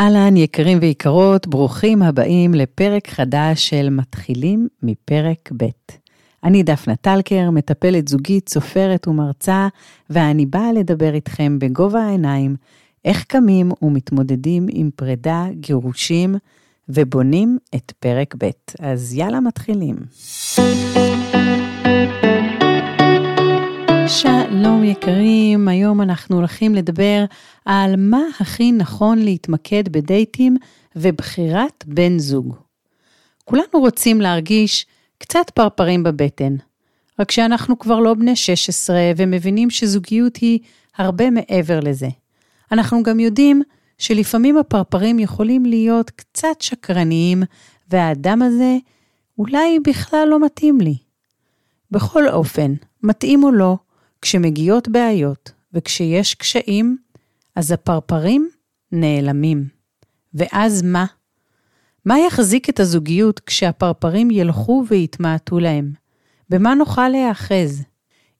אהלן, יקרים ויקרות, ברוכים הבאים לפרק חדש של מתחילים מפרק ב'. אני דפנה טלקר, מטפלת זוגית, סופרת ומרצה, ואני באה לדבר איתכם בגובה העיניים, איך קמים ומתמודדים עם פרידה, גירושים, ובונים את פרק ב'. אז יאללה, מתחילים. יקרים, היום אנחנו הולכים לדבר על מה הכי נכון להתמקד בדייטים ובחירת בן זוג. כולנו רוצים להרגיש קצת פרפרים בבטן, רק שאנחנו כבר לא בני 16 ומבינים שזוגיות היא הרבה מעבר לזה. אנחנו גם יודעים שלפעמים הפרפרים יכולים להיות קצת שקרניים, והאדם הזה אולי בכלל לא מתאים לי. בכל אופן, מתאים או לא, כשמגיעות בעיות וכשיש קשיים, אז הפרפרים נעלמים. ואז מה? מה יחזיק את הזוגיות כשהפרפרים ילכו ויתמעטו להם? במה נוכל להיאחז?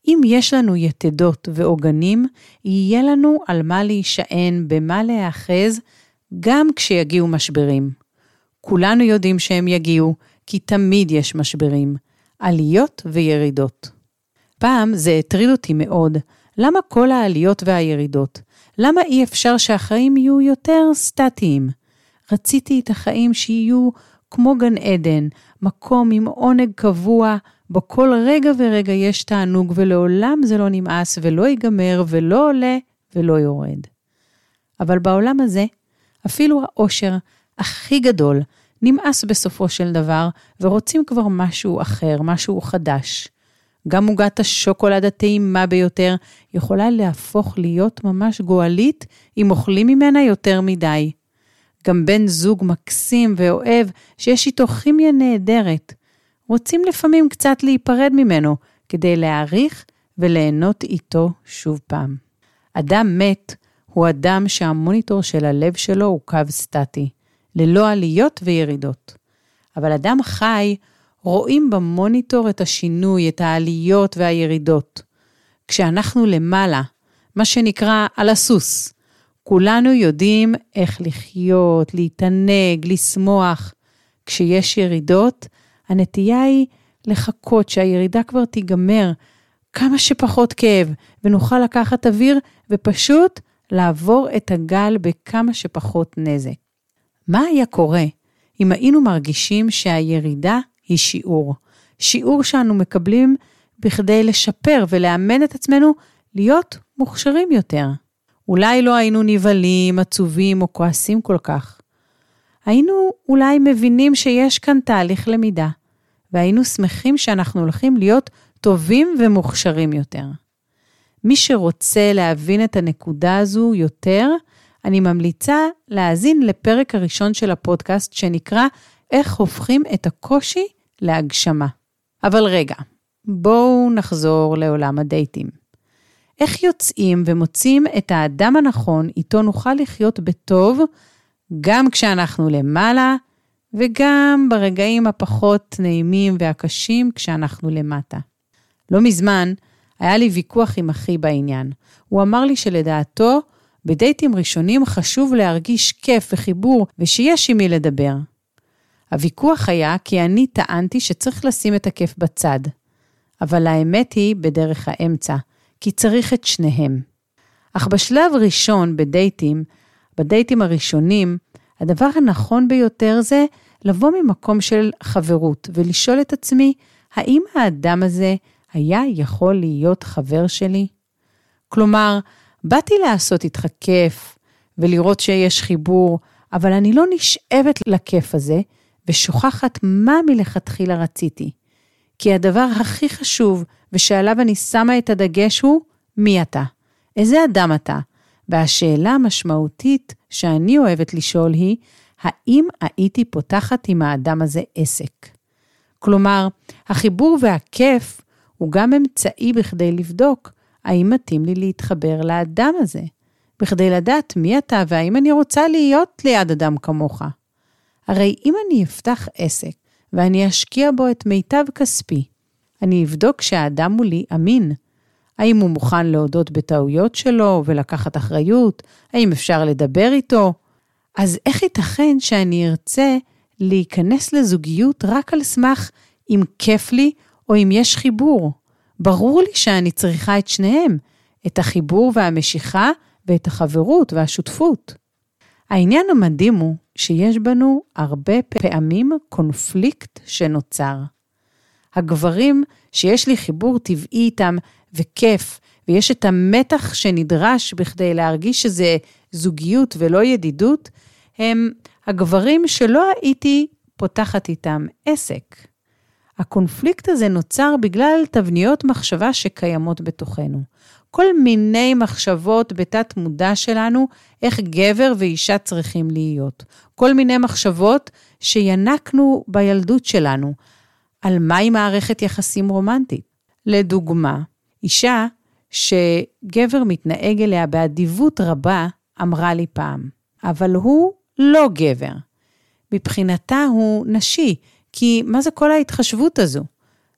אם יש לנו יתדות ועוגנים, יהיה לנו על מה להישען, במה להיאחז, גם כשיגיעו משברים. כולנו יודעים שהם יגיעו, כי תמיד יש משברים, עליות וירידות. פעם זה הטריד אותי מאוד, למה כל העליות והירידות? למה אי אפשר שהחיים יהיו יותר סטטיים? רציתי את החיים שיהיו כמו גן עדן, מקום עם עונג קבוע, בו כל רגע ורגע יש תענוג ולעולם זה לא נמאס ולא ייגמר ולא עולה ולא יורד. אבל בעולם הזה, אפילו האושר הכי גדול נמאס בסופו של דבר, ורוצים כבר משהו אחר, משהו חדש. גם עוגת השוקולד הטעימה ביותר יכולה להפוך להיות ממש גועלית אם אוכלים ממנה יותר מדי. גם בן זוג מקסים ואוהב, שיש איתו כימיה נהדרת. רוצים לפעמים קצת להיפרד ממנו, כדי להעריך וליהנות איתו שוב פעם. אדם מת הוא אדם שהמוניטור של הלב שלו הוא קו סטטי, ללא עליות וירידות. אבל אדם חי רואים במוניטור את השינוי, את העליות והירידות. כשאנחנו למעלה, מה שנקרא על הסוס, כולנו יודעים איך לחיות, להתענג, לשמוח. כשיש ירידות, הנטייה היא לחכות שהירידה כבר תיגמר, כמה שפחות כאב, ונוכל לקחת אוויר ופשוט לעבור את הגל בכמה שפחות נזק. מה היה קורה אם היינו מרגישים שהירידה היא שיעור. שיעור שאנו מקבלים בכדי לשפר ולאמן את עצמנו להיות מוכשרים יותר. אולי לא היינו נבהלים, עצובים או כועסים כל כך. היינו אולי מבינים שיש כאן תהליך למידה, והיינו שמחים שאנחנו הולכים להיות טובים ומוכשרים יותר. מי שרוצה להבין את הנקודה הזו יותר, אני ממליצה להאזין לפרק הראשון של הפודקאסט שנקרא איך הופכים את הקושי להגשמה. אבל רגע, בואו נחזור לעולם הדייטים. איך יוצאים ומוצאים את האדם הנכון איתו נוכל לחיות בטוב, גם כשאנחנו למעלה וגם ברגעים הפחות נעימים והקשים כשאנחנו למטה. לא מזמן היה לי ויכוח עם אחי בעניין. הוא אמר לי שלדעתו, בדייטים ראשונים חשוב להרגיש כיף וחיבור ושיש עם מי לדבר. הוויכוח היה כי אני טענתי שצריך לשים את הכיף בצד. אבל האמת היא בדרך האמצע, כי צריך את שניהם. אך בשלב ראשון בדייטים, בדייטים הראשונים, הדבר הנכון ביותר זה לבוא ממקום של חברות ולשאול את עצמי, האם האדם הזה היה יכול להיות חבר שלי? כלומר, באתי לעשות איתך כיף ולראות שיש חיבור, אבל אני לא נשאבת לכיף הזה, ושוכחת מה מלכתחילה רציתי. כי הדבר הכי חשוב ושעליו אני שמה את הדגש הוא, מי אתה? איזה אדם אתה? והשאלה המשמעותית שאני אוהבת לשאול היא, האם הייתי פותחת עם האדם הזה עסק? כלומר, החיבור והכיף הוא גם אמצעי בכדי לבדוק האם מתאים לי להתחבר לאדם הזה, בכדי לדעת מי אתה והאם אני רוצה להיות ליד אדם כמוך. הרי אם אני אפתח עסק ואני אשקיע בו את מיטב כספי, אני אבדוק שהאדם מולי אמין. האם הוא מוכן להודות בטעויות שלו ולקחת אחריות? האם אפשר לדבר איתו? אז איך ייתכן שאני ארצה להיכנס לזוגיות רק על סמך אם כיף לי או אם יש חיבור? ברור לי שאני צריכה את שניהם, את החיבור והמשיכה ואת החברות והשותפות. העניין המדהים הוא שיש בנו הרבה פעמים קונפליקט שנוצר. הגברים שיש לי חיבור טבעי איתם וכיף, ויש את המתח שנדרש בכדי להרגיש שזה זוגיות ולא ידידות, הם הגברים שלא הייתי פותחת איתם עסק. הקונפליקט הזה נוצר בגלל תבניות מחשבה שקיימות בתוכנו. כל מיני מחשבות בתת מודע שלנו, איך גבר ואישה צריכים להיות. כל מיני מחשבות שינקנו בילדות שלנו, על מהי מערכת יחסים רומנטית. לדוגמה, אישה שגבר מתנהג אליה באדיבות רבה, אמרה לי פעם, אבל הוא לא גבר. מבחינתה הוא נשי, כי מה זה כל ההתחשבות הזו?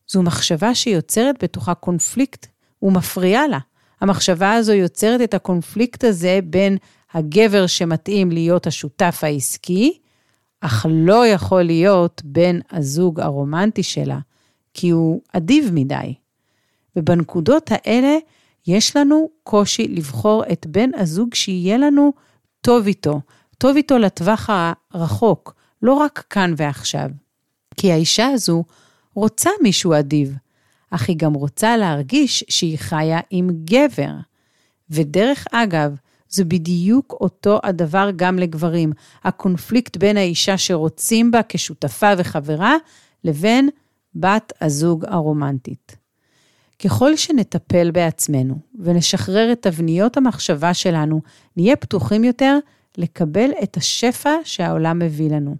זו מחשבה שיוצרת בתוכה קונפליקט ומפריעה לה. המחשבה הזו יוצרת את הקונפליקט הזה בין הגבר שמתאים להיות השותף העסקי, אך לא יכול להיות בן הזוג הרומנטי שלה, כי הוא אדיב מדי. ובנקודות האלה יש לנו קושי לבחור את בן הזוג שיהיה לנו טוב איתו, טוב איתו לטווח הרחוק, לא רק כאן ועכשיו. כי האישה הזו רוצה מישהו אדיב, אך היא גם רוצה להרגיש שהיא חיה עם גבר. ודרך אגב, זה בדיוק אותו הדבר גם לגברים. הקונפליקט בין האישה שרוצים בה כשותפה וחברה, לבין בת הזוג הרומנטית. ככל שנטפל בעצמנו ונשחרר את תבניות המחשבה שלנו, נהיה פתוחים יותר לקבל את השפע שהעולם מביא לנו.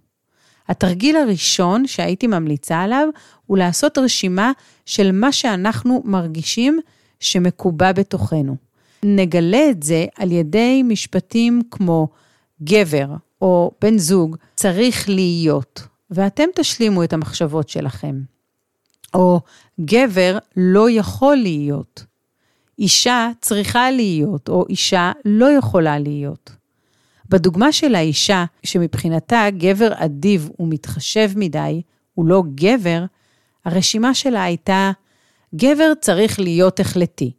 התרגיל הראשון שהייתי ממליצה עליו הוא לעשות רשימה של מה שאנחנו מרגישים שמקובע בתוכנו. נגלה את זה על ידי משפטים כמו גבר או בן זוג צריך להיות, ואתם תשלימו את המחשבות שלכם. או גבר לא יכול להיות. אישה צריכה להיות, או אישה לא יכולה להיות. בדוגמה של האישה, שמבחינתה גבר אדיב ומתחשב מדי, הוא לא גבר, הרשימה שלה הייתה, גבר צריך להיות החלטי.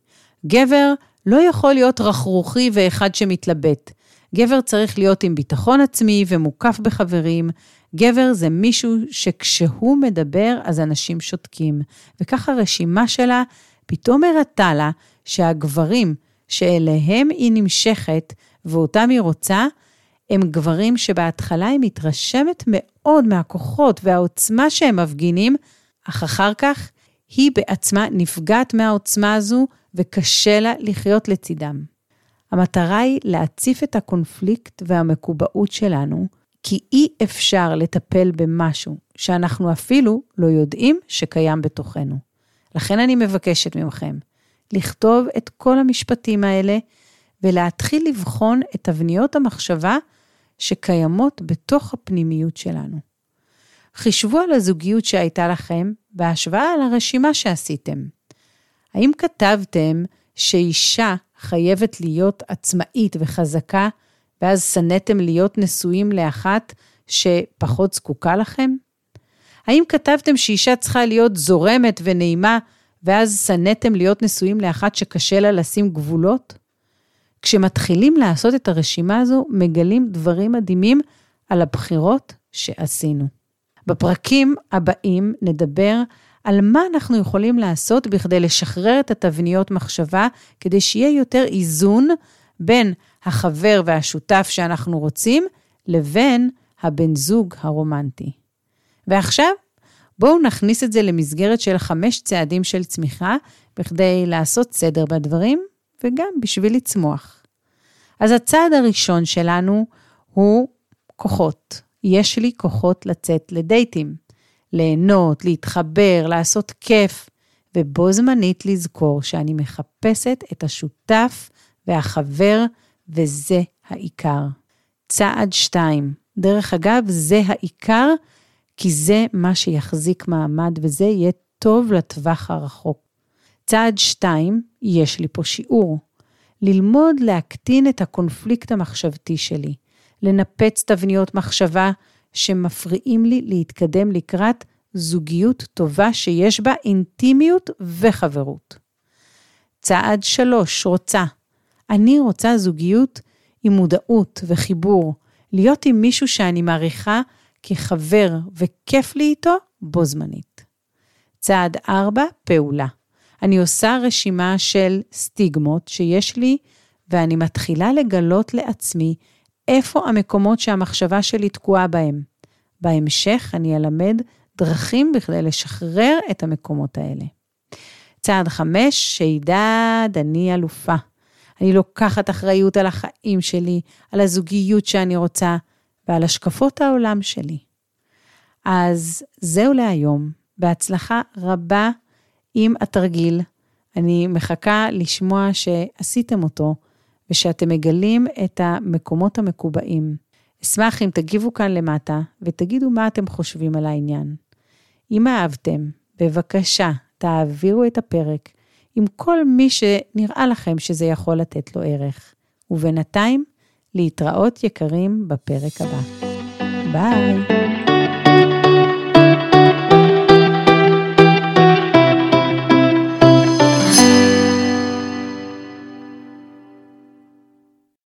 גבר לא יכול להיות רכרוכי ואחד שמתלבט. גבר צריך להיות עם ביטחון עצמי ומוקף בחברים. גבר זה מישהו שכשהוא מדבר אז אנשים שותקים. וככה הרשימה שלה פתאום הראתה לה שהגברים שאליהם היא נמשכת ואותם היא רוצה, הם גברים שבהתחלה היא מתרשמת מאוד מהכוחות והעוצמה שהם מפגינים, אך אחר כך היא בעצמה נפגעת מהעוצמה הזו וקשה לה לחיות לצידם. המטרה היא להציף את הקונפליקט והמקובעות שלנו, כי אי אפשר לטפל במשהו שאנחנו אפילו לא יודעים שקיים בתוכנו. לכן אני מבקשת ממכם לכתוב את כל המשפטים האלה ולהתחיל לבחון את תבניות המחשבה שקיימות בתוך הפנימיות שלנו. חישבו על הזוגיות שהייתה לכם בהשוואה לרשימה שעשיתם. האם כתבתם שאישה חייבת להיות עצמאית וחזקה, ואז שנאתם להיות נשואים לאחת שפחות זקוקה לכם? האם כתבתם שאישה צריכה להיות זורמת ונעימה, ואז שנאתם להיות נשואים לאחת שקשה לה לשים גבולות? כשמתחילים לעשות את הרשימה הזו, מגלים דברים מדהימים על הבחירות שעשינו. בפרקים הבאים נדבר על מה אנחנו יכולים לעשות בכדי לשחרר את התבניות מחשבה, כדי שיהיה יותר איזון בין החבר והשותף שאנחנו רוצים, לבין הבן זוג הרומנטי. ועכשיו, בואו נכניס את זה למסגרת של חמש צעדים של צמיחה, בכדי לעשות סדר בדברים, וגם בשביל לצמוח. אז הצעד הראשון שלנו הוא כוחות. יש לי כוחות לצאת לדייטים. ליהנות, להתחבר, לעשות כיף, ובו זמנית לזכור שאני מחפשת את השותף והחבר, וזה העיקר. צעד שתיים, דרך אגב, זה העיקר, כי זה מה שיחזיק מעמד וזה יהיה טוב לטווח הרחוק. צעד שתיים, יש לי פה שיעור. ללמוד להקטין את הקונפליקט המחשבתי שלי. לנפץ תבניות מחשבה שמפריעים לי להתקדם לקראת זוגיות טובה שיש בה אינטימיות וחברות. צעד שלוש, רוצה. אני רוצה זוגיות עם מודעות וחיבור, להיות עם מישהו שאני מעריכה כחבר וכיף לי איתו בו זמנית. צעד ארבע, פעולה. אני עושה רשימה של סטיגמות שיש לי, ואני מתחילה לגלות לעצמי איפה המקומות שהמחשבה שלי תקועה בהם. בהמשך אני אלמד דרכים בכדי לשחרר את המקומות האלה. צעד חמש, שידד, אני אלופה. אני לוקחת אחריות על החיים שלי, על הזוגיות שאני רוצה ועל השקפות העולם שלי. אז זהו להיום. בהצלחה רבה עם התרגיל. אני מחכה לשמוע שעשיתם אותו ושאתם מגלים את המקומות המקובעים. אשמח אם תגיבו כאן למטה ותגידו מה אתם חושבים על העניין. אם אהבתם, בבקשה, תעבירו את הפרק עם כל מי שנראה לכם שזה יכול לתת לו ערך. ובינתיים, להתראות יקרים בפרק הבא. ביי.